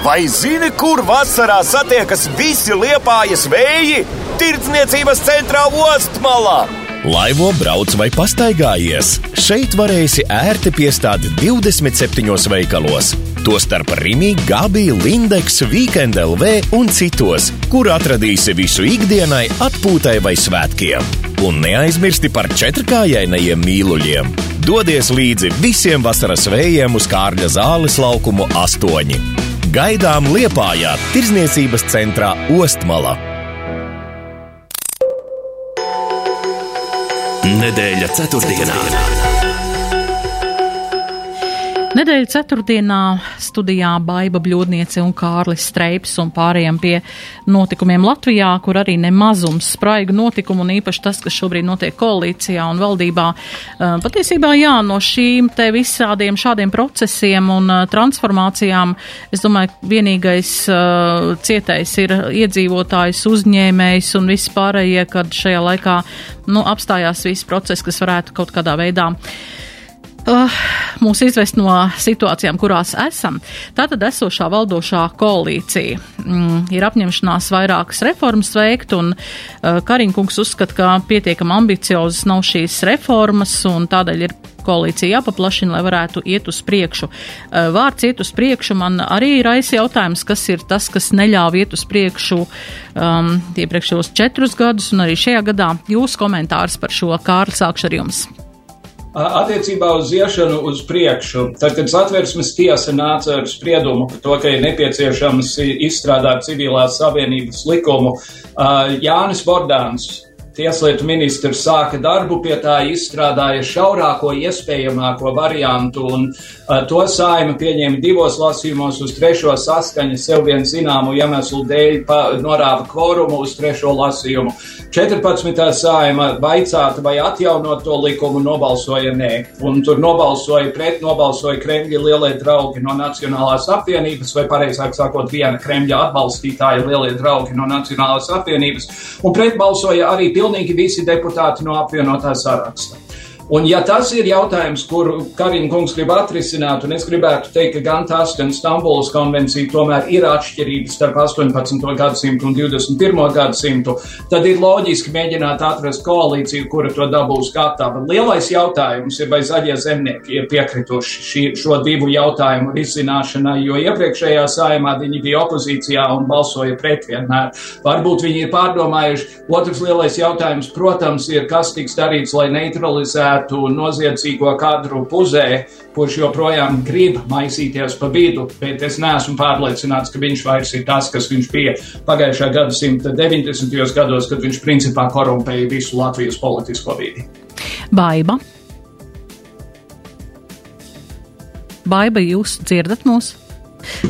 Vai zini, kur vasarā satiekas visi liepājas vēji? Tirdzniecības centrā Ostmalā! Laivo brauc vai pastaigājies. Šeit varēsi ērti piestādīt 27 veikalos. Tostarp Rīgā, Gabi, Lindex, Weekend LV un citos, kur atradīsi visu ikdienai, atpūtai vai svētkiem. Un neaizmirsti par četrkājainajiem mīluļiem. Dodies līdzi visiem vasaras vējiem uz Kārļa zāles laukumu astoņi. Gaidām Liepājā, Tirzniecības centrā Ostmala. Nedēļa ceturtdienā. Nedēļa ceturtdienā studijā Baiva Bļodniece un Kārlis Streips un pārējiem pie notikumiem Latvijā, kur arī nemazums spraigu notikumu un īpaši tas, kas šobrīd notiek koalīcijā un valdībā. Patiesībā jā, no šīm te visādiem šādiem procesiem un transformācijām, es domāju, vienīgais uh, cietais ir iedzīvotājs, uzņēmējs un viss pārējie, kad šajā laikā nu, apstājās viss process, kas varētu kaut kādā veidā uh, mūs izvest no situācijām, kurās esam. Tātad esošā valdošā koalīcija mm, ir apņemšanās vairākas reformas veikt, un uh, Kariņkungs uzskata, ka pietiekam ambiciozas nav šīs reformas, un tādēļ ir koalīcija jāpaplašina, lai varētu iet uz priekšu. Uh, vārds iet uz priekšu man arī raisa jautājums, kas ir tas, kas neļāva iet uz priekšu um, iepriekšējos četrus gadus, un arī šajā gadā jūsu komentārs par šo kārtu sākšu ar jums. Attiecībā uz iešanu uz priekšu, tad, kad satversmes tiesa nāca ar spriedumu par to, ka ir nepieciešams izstrādāt civilās savienības likumu, Jānis Bordāns Tieslietu ministrs sāka darbu pie tā, izstrādāja šaurāko iespējamāko variantu, un uh, to saima pieņēma divos lasījumos uz trešo saskaņu, sev vien zināmu iemeslu dēļ pa, norāva kvorumu uz trešo lasījumu. 14. saima vaicāta vai atjaunot to likumu, nobalsoja nē, un tur nobalsoja pret, nobalsoja Kremļa lielie draugi no Nacionālās apvienības, vai pareizāk sakot, viena Kremļa atbalstītāja lielie draugi no Nacionālās apvienības, un pret balsoja arī pilnīgi visi deputāti no apvienotā saraksta. Un, ja tas ir jautājums, kuru Karina kungs grib atrisināt, un es gribētu teikt, ka gan tas, gan Stambulas konvencija tomēr ir atšķirības starp 18. gadsimtu un 21. gadsimtu, tad ir loģiski mēģināt atrast koalīciju, kura to dabūs gatava. Lielais jautājums ir, vai zaļie zemnieki ir piekrituši šī, šo divu jautājumu risināšanai, jo iepriekšējā saimā viņi bija opozīcijā un balsoja pret vienmēr. Varbūt viņi ir pārdomājuši. Otrs lielais jautājums, protams, ir, kas tiks darīts, lai neutralizētu varētu noziedzīgo kadru puzē, kurš joprojām grib maisīties pa vidu, bet es neesmu pārliecināts, ka viņš vairs ir tas, kas viņš bija pagājušā gadsimta 90. gados, kad viņš principā korumpēja visu Latvijas politisko vidi. Baiba. Baiba, jūs dzirdat mūs?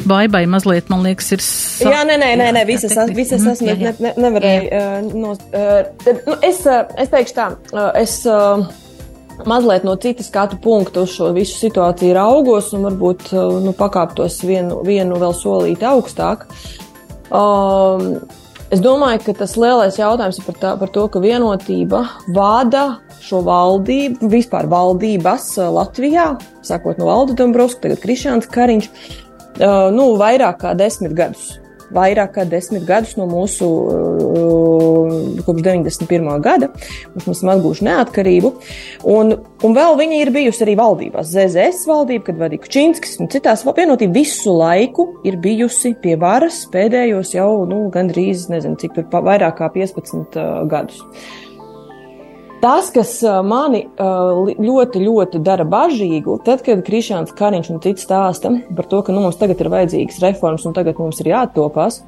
baibai mazliet, man liekas, ir. Sa... Jā, nē, nē, nē, nē visas, es, visas esmu. Ne, ne, nevarēju. Uh, no, uh, nu, es, uh, es teikšu tā, uh, es. Uh, mazliet no citas skatu punktu uz šo visu situāciju raugos un varbūt nu, pakāptos vienu, vienu vēl solīti augstāk. Um, es domāju, ka tas lielais jautājums ir par, tā, par to, ka vienotība vada šo valdību, vispār valdības Latvijā, sākot no Valda Dombrovska, tagad Krišāns Kariņš, uh, nu, vairāk kā desmit gadus vairāk kā desmit gadus no mūsu uh, kopš 91. gada, mums mēs esam atguvuši neatkarību. Un, un vēl viņa ir bijusi arī valdībās. ZZS valdība, kad vadīja Kučinskis un citās vienotība visu laiku ir bijusi pie varas pēdējos jau nu, gandrīz, nezinu, cik tur vairāk kā 15 uh, gadus. Tas, kas mani ļoti, ļoti dara bažīgu, tad, kad Krišāns Kariņš un cits stāsta par to, ka nu, mums tagad ir vajadzīgas reformas un tagad mums ir jātopās,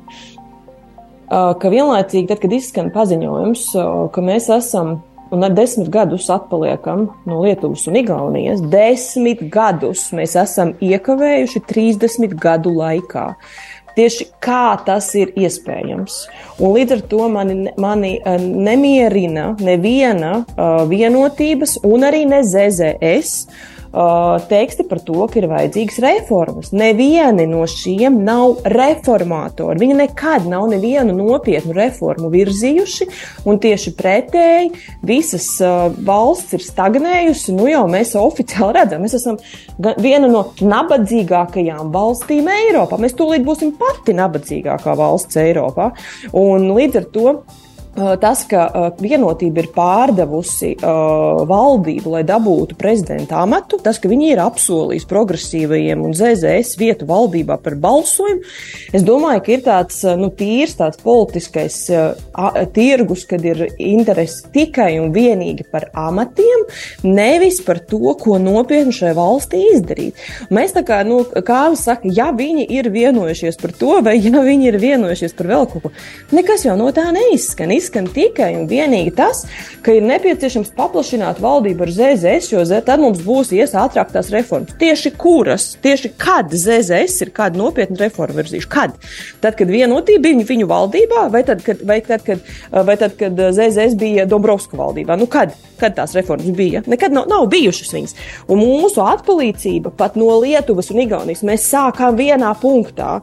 ka vienlaicīgi, tad, kad izskan paziņojums, ka mēs esam un ar desmit gadus atpaliekam no Lietuvas un Igaunijas, desmit gadus mēs esam iekavējuši 30 gadu laikā. Tieši kā tas ir iespējams. Un līdz ar to mani, mani eh, nemierina neviena uh, vienotības un arī ne ZZS teksti par to, ka ir vajadzīgas reformas. Nevieni no šiem nav reformatori. Viņi nekad nav nevienu nopietnu reformu virzījuši, un tieši pretēji visas uh, valsts ir stagnējusi. Nu jau mēs oficiāli redzam, mēs esam viena no nabadzīgākajām valstīm Eiropā. Mēs tūlīt būsim pati nabadzīgākā valsts Eiropā. Un līdz ar to Tas, ka vienotība ir pārdevusi uh, valdību, lai dabūtu prezidenta amatu, tas, ka viņi ir apsolījuši progresīvajiem un ZZS vietu valdībā par balsojumu, es domāju, ka ir tāds nu, tīrs, tāds politiskais uh, tirgus, kad ir interesi tikai un vienīgi par amatiem, nevis par to, ko nopietni šai valstī izdarīt. Mēs tā kā, nu, kā saka, ja viņi ir vienojušies par to, vai ja viņi ir vienojušies par vēl kaut ko, nekas jau no tā neizskan izskan tikai un vienīgi tas, ka ir nepieciešams paplašināt valdību ar ZZS, jo tad mums būs ies ātrāk tās reformas. Tieši kuras, tieši kad ZZS ir kādu nopietnu reformu virzījuši? Kad? Tad, kad vienotība bija viņu valdībā, vai tad, kad, vai tad, kad, vai tad, kad ZZS bija Dombrovska valdībā? Nu, kad? Kad tās reformas bija? Nekad nav, nav bijušas viņas. Un mūsu atpalīdzība pat no Lietuvas un Igaunijas mēs sākām vienā punktā.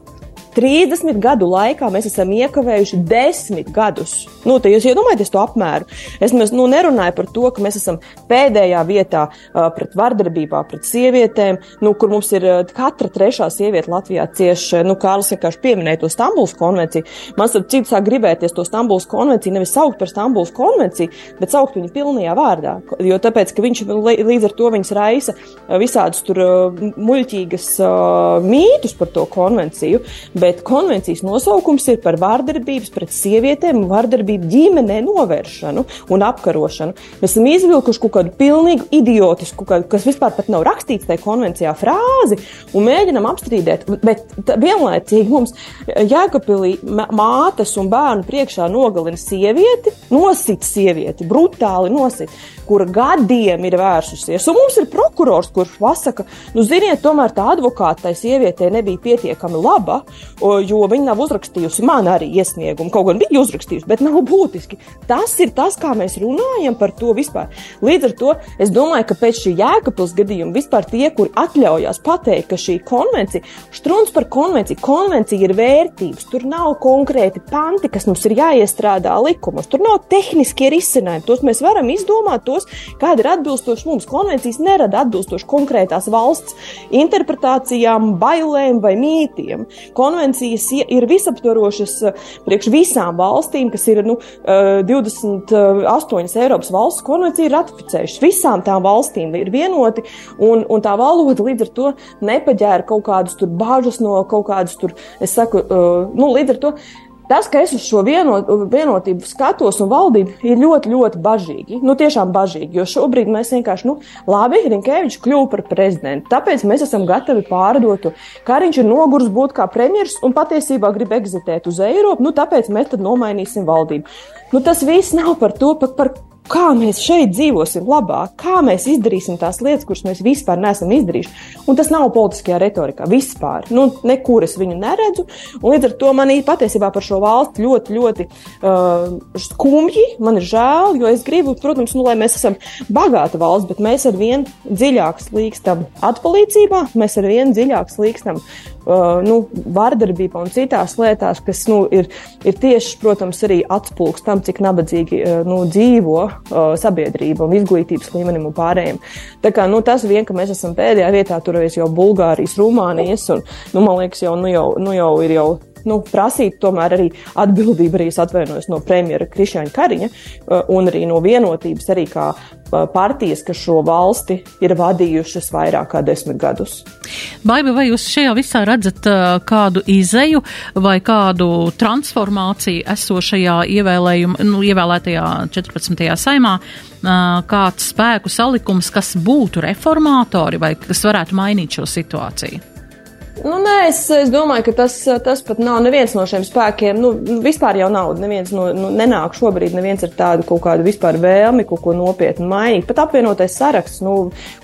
30 gadu laikā mēs esam iekavējuši 10 gadus. Nu, jūs iedomājaties to apmēru. Es mēs, nu, nerunāju par to, ka mēs esam pēdējā vietā uh, pret vardarbībā, pret sievietēm, nu, kur mums ir uh, katra trešā sieviete Latvijā cieši. Nu, Kārlis vienkārši pieminēja to Stambuls konvenciju. Man starp citu sāk gribēties to Stambuls konvenciju nevis saukt par Stambuls konvenciju, bet saukt viņu pilnajā vārdā. Jo tāpēc, ka viņš līdz ar to viņas raisa visādus tur uh, muļķīgas uh, mītus par to konvenciju bet konvencijas nosaukums ir par vārdarbības pret sievietēm un vārdarbību ģimenē novēršanu un apkarošanu. Mēs esam izvilkuši kaut kādu pilnīgi idiotisku, kas vispār pat nav rakstīts tajā konvencijā frāzi un mēģinam apstrīdēt, bet vienlaicīgi mums Jēkabpilī mātes un bērnu priekšā nogalina sievieti, nosit sievieti, brutāli nosit kura gadiem ir vērsusies. Un mums ir prokurors, kurš pasaka, nu, ziniet, tomēr tā advokāta tai sievietei nebija pietiekami laba, jo viņa nav uzrakstījusi man arī iesniegumu. Kaut gan bija uzrakstījusi, bet nav būtiski. Tas ir tas, kā mēs runājam par to vispār. Līdz ar to es domāju, ka pēc šī jēkapils gadījuma vispār tie, kuri atļaujās pateikt, ka šī konvencija, strūns par konvenciju, konvencija ir vērtības, tur nav konkrēti panti, kas mums ir jāiestrādā likumos, tur nav tehniskie risinājumi, tos mēs varam izdomāt, tos kāda ir atbilstoša mums. Konvencijas nerada atbilstoši konkrētās valsts interpretācijām, bailēm vai mītiem. Konvencijas ir visaptvarošas eh, priekš visām valstīm, kas ir nu, 28 eh, Eiropas valsts konvenciju ir ratificējušas. Visām tām valstīm ir vienoti, un, un tā valoda līdz ar to nepaģēra kaut kādus tur bāžas no kaut kādas tur, es saku, uh, nu, līdz ar to Tas, ka es uz šo vienot, vienotību skatos un valdību, ir ļoti, ļoti bažīgi. Nu, tiešām bažīgi, jo šobrīd mēs vienkārši, nu, labi, Rinkēvičs kļuva par prezidentu. Tāpēc mēs esam gatavi pārdot, ka viņš ir noguris būt kā premjeras un patiesībā grib egzitēt uz Eiropu. Nu, tāpēc mēs tad nomainīsim valdību. Nu, tas viss nav par to, pat par kā mēs šeit dzīvosim labāk, kā mēs izdarīsim tās lietas, kuras mēs vispār neesam izdarījuši. Un tas nav politiskajā retorikā vispār. Nu, nekur es viņu neredzu. Līdz ar to man ir patiesībā par šo valsti ļoti, ļoti uh, skumji. Man ir žēl, jo es gribu, protams, nu, lai mēs esam bagāta valsts, bet mēs ar vien dziļāk slīkstam atpalīdzībā, mēs ar vien dziļāk slīkstam nu, vardarbībā un citās lietās, kas nu, ir, ir tieši, protams, arī atspūgs tam, cik nabadzīgi uh, nu, dzīvo uh, sabiedrība un izglītības līmenim un pārējiem. Tā kā nu, tas vien, ka mēs esam pēdējā vietā, turoties jau Bulgārijas, Rumānijas, un, nu, man liekas, jau, nu, jau, nu, jau ir jau nu, prasīt tomēr arī atbildību, arī atvainojos no premjera Krišņa Kariņa un arī no vienotības, arī kā partijas, kas šo valsti ir vadījušas vairāk kā desmit gadus. Baiba, vai jūs šajā visā redzat kādu izēju vai kādu transformāciju esošajā nu, ievēlētajā 14. saimā? Kāds spēku salikums, kas būtu reformātori vai kas varētu mainīt šo situāciju? Nu, nē, es, es domāju, ka tas, tas pat nav neviens no šiem spēkiem. Nu, vispār jau nav. Neviens no, nu, nenāk šobrīd, neviens ar tādu kaut kādu vispār vēlmi kaut ko nopietnu mainīt. Pat apvienotais saraksts, nu,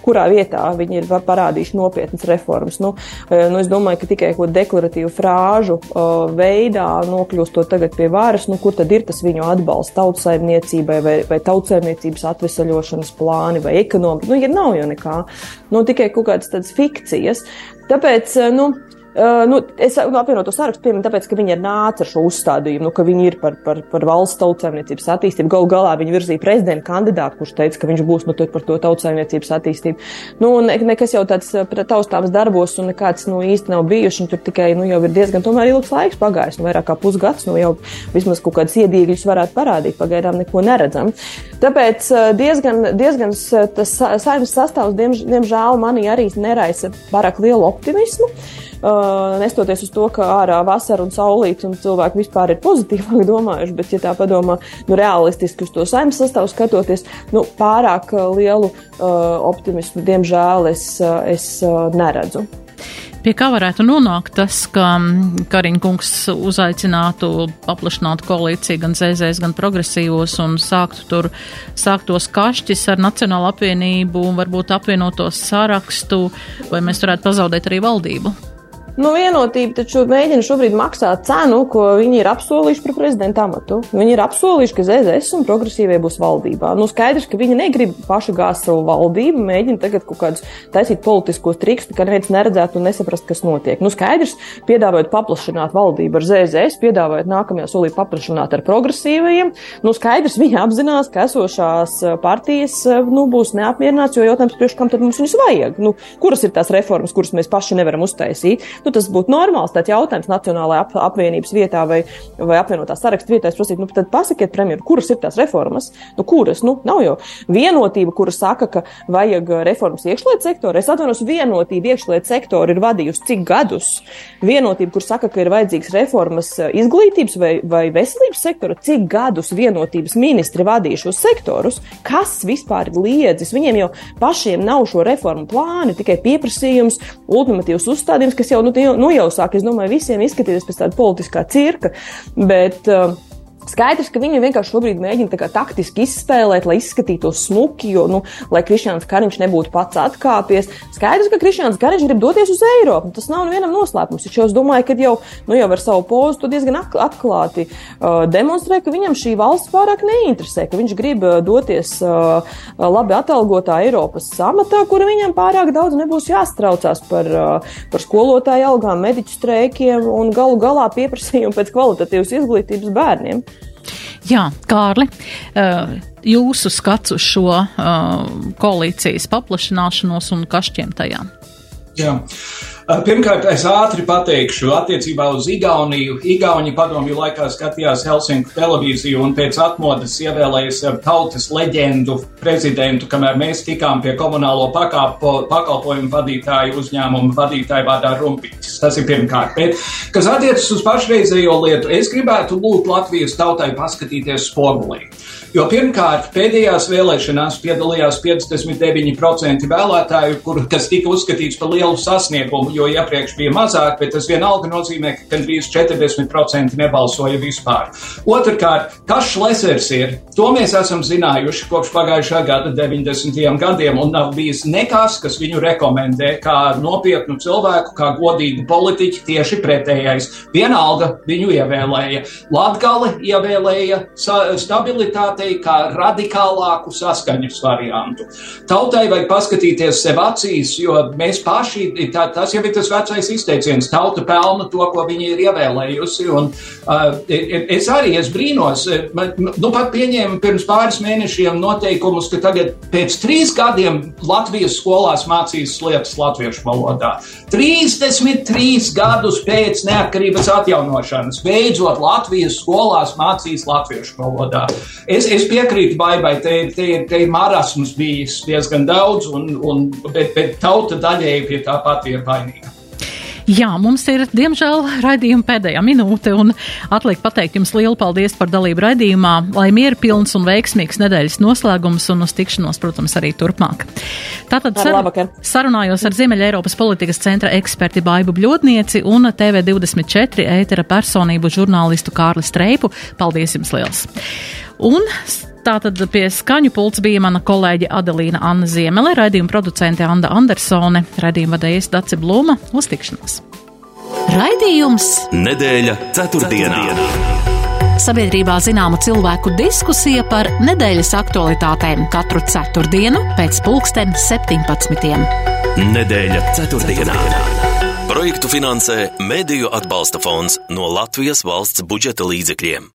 kurā vietā viņi ir parādījuši nopietnas reformas. Nu, e, nu, es domāju, ka tikai kaut deklaratīvu frāžu uh, veidā nokļūstot tagad pie varas, nu, kur tad ir tas viņu atbalsts tautsaimniecībai vai, vai tautsaimniecības atvesaļošanas plāni vai ekonomika. Nu, ja nav jau nekā. Nu, tikai kaut kādas tādas fikcijas. Tāpēc, eh, nu, Uh, nu, es apvienotu sarakstu pieminu, tāpēc, ka viņi ir nāca ar šo uzstādījumu, nu, ka viņi ir par, par, par valsts tautsēmniecības attīstību. Galu galā viņi virzīja prezidenta kandidātu, kurš teica, ka viņš būs nu, par to tautsēmniecības attīstību. Nu, ne, nekas jau tāds taustāms darbos un nekāds nu, īsti nav bijuši. Tur tikai nu, jau ir diezgan ilgs laiks pagājis, nu, vairāk kā pusgads. Nu, jau vismaz kaut kādas iedīgļus varētu parādīt. Pagaidām neko neredzam. Tāpēc diezgan, diezgan tas saimnes sastāvs, diem, diemžēl, manī arī neraisa pārāk lielu optimismu. Uh, nestoties uz to, ka ārā vasara un saulīt un cilvēki vispār ir pozitīvāk domājuši, bet, ja tā padomā, nu, realistiski uz to saimnes sastāvu skatoties, nu, pārāk lielu uh, optimismu, diemžēl, es, es uh, neredzu. Pie kā varētu nonākt tas, ka Kariņkungs uzaicinātu paplašināt koalīciju gan ZZS, gan progresīvos un sāktu tur sākt tos kašķis ar Nacionālu apvienību un varbūt apvienotos sarakstu, vai mēs varētu pazaudēt arī valdību? Nu, vienotība taču mēģina šobrīd maksāt cenu, ko viņi ir apsolījuši par prezidenta amatu. Viņi ir apsolījuši, ka ZZS un progresīvie būs valdībā. Nu, skaidrs, ka viņi negrib paši gāzt savu valdību, mēģina tagad kaut kādus taisīt politiskos trikus, ka neviens neredzētu un nesaprast, kas notiek. Nu, skaidrs, piedāvājot paplašināt valdību ar ZZS, piedāvājot nākamajā solī paplašināt ar progresīvajiem. Nu, skaidrs, viņi apzinās, ka esošās partijas nu, būs neapmierināts, jo jautājums, priekš kam tad mums viņus vajag? Nu, kuras ir tās reformas, kuras mēs paši nevaram uztaisīt? Nu, tas būtu normāls jautājums Nacionālajā ap, apvienības vietā vai, vai apvienotā saraksta vietā. Es prasītu, nu, tad pasakiet premjeru, kuras ir tās reformas? Nu, kuras? Nu, nav jau vienotība, kura saka, ka vajag reformas iekšlietu sektorā. Es atvainos, vienotība iekšlietu sektora ir vadījusi cik gadus? Vienotība, kur saka, ka ir vajadzīgs reformas izglītības vai, vai veselības sektora, cik gadus vienotības ministri vadīja šos sektorus? Kas vispār ir liedzis? Viņiem jau pašiem nav šo reformu plāni, tikai pieprasījums, ultimatīvs uzstādījums, kas jau nu, nu jau sāk, es domāju, visiem izskatīties pēc tāda politiskā cirka. Bet, uh, Skaidrs, ka viņi vienkārši šobrīd mēģina taktiski izspēlēt, lai izskatītos smuki, jo, nu, lai Krišņāns Kariņš nebūtu pats atkāpies. Skaidrs, ka Krišņāns Kariņš grib doties uz Eiropu. Tas nav nevienam noslēpums. Taču es domāju, ka jau, nu, jau ar savu pozu diezgan atklāti uh, demonstrē, ka viņam šī valsts pārāk neinteresē, ka viņš grib uh, doties uh, labi atalgotā Eiropas amatā, kura viņam pārāk daudz nebūs jāstraucās par, uh, par skolotāju algām, mediķu streikiem un galu galā pieprasījumu pēc kvalitatīvas izglītības bērniem. Jā, Kārli, eh, jūsu skats uz šo eh, koalīcijas paplašināšanos un kašķiem tajā? Jā. Pirmkārt, es ātri pateikšu attiecībā uz Igauniju. Igauni padomju laikā skatījās Helsinku televīziju un pēc atmodas ievēlējas tautas leģendu prezidentu, kamēr mēs tikām pie komunālo pakāpo, pakalpojumu vadītāju uzņēmumu vadītāju vārdā Rumpiņas. Tas ir pirmkārt. Bet, kas attiecas uz pašreizējo lietu, es gribētu lūgt Latvijas tautai paskatīties spogulī. Jo pirmkārt, pēdējās vēlēšanās piedalījās 59% vēlētāju, kur, kas tika uzskatīts par lielu sasniegumu, jo iepriekš bija mazāk, bet tas vienalga nozīmē, ka gandrīz 40% nebalsoja vispār. Otrkārt, kas Šlesers ir? To mēs esam zinājuši kopš pagājušā gada 90. gadiem, un nav bijis nekas, kas viņu rekomendē kā nopietnu cilvēku, kā godīgu politiķu, tieši pretējais. Vienalga viņu ievēlēja. Latgali ievēlēja stabilitātei kā radikālāku saskaņas variantu. Tautai vajag paskatīties sev acīs, jo mēs paši, tā, tas jau ir tas vecais izteiciens, tauta pelna to, ko viņi ir ievēlējusi. Un, uh, es arī es brīnos, man, nu pat pieņēmu pirms pāris mēnešiem noteikumus, ka tagad pēc trīs gadiem Latvijas skolās mācīs lietas latviešu valodā. 33 gadus pēc neatkarības atjaunošanas beidzot Latvijas skolās mācīs latviešu valodā. Es, es piekrītu Baibai, te, te, te ir marasms bijis diezgan daudz, un, un, bet, bet tauta daļēji pie tā pati ir vainīga. Jā, mums ir, diemžēl, raidījuma pēdējā minūte, un atliek pateikt jums lielu paldies par dalību raidījumā, lai mieru pilns un veiksmīgs nedēļas noslēgums un uz tikšanos, protams, arī turpmāk. Tātad sar sarunājos ar Ziemeļa Eiropas politikas centra eksperti Baibu Bļodnieci un TV24 ētera personību žurnālistu Kārli Streipu. Paldies jums liels! Un Tātad pie skaņu pults bija mana kolēģe Adelīna Anna Ziemele, raidījuma producente Anda Andersone, raidījuma vadējas Daci Blūma. Uz tikšanos! Raidījums Nedēļa ceturtdienā. ceturtdienā. Sabiedrībā zināma cilvēku diskusija par nedēļas aktualitātēm katru ceturtdienu pēc pulksten 17. Nedēļa ceturtdienā. Projektu finansē Mēdīju atbalsta fonds no Latvijas valsts budžeta līdzekļiem.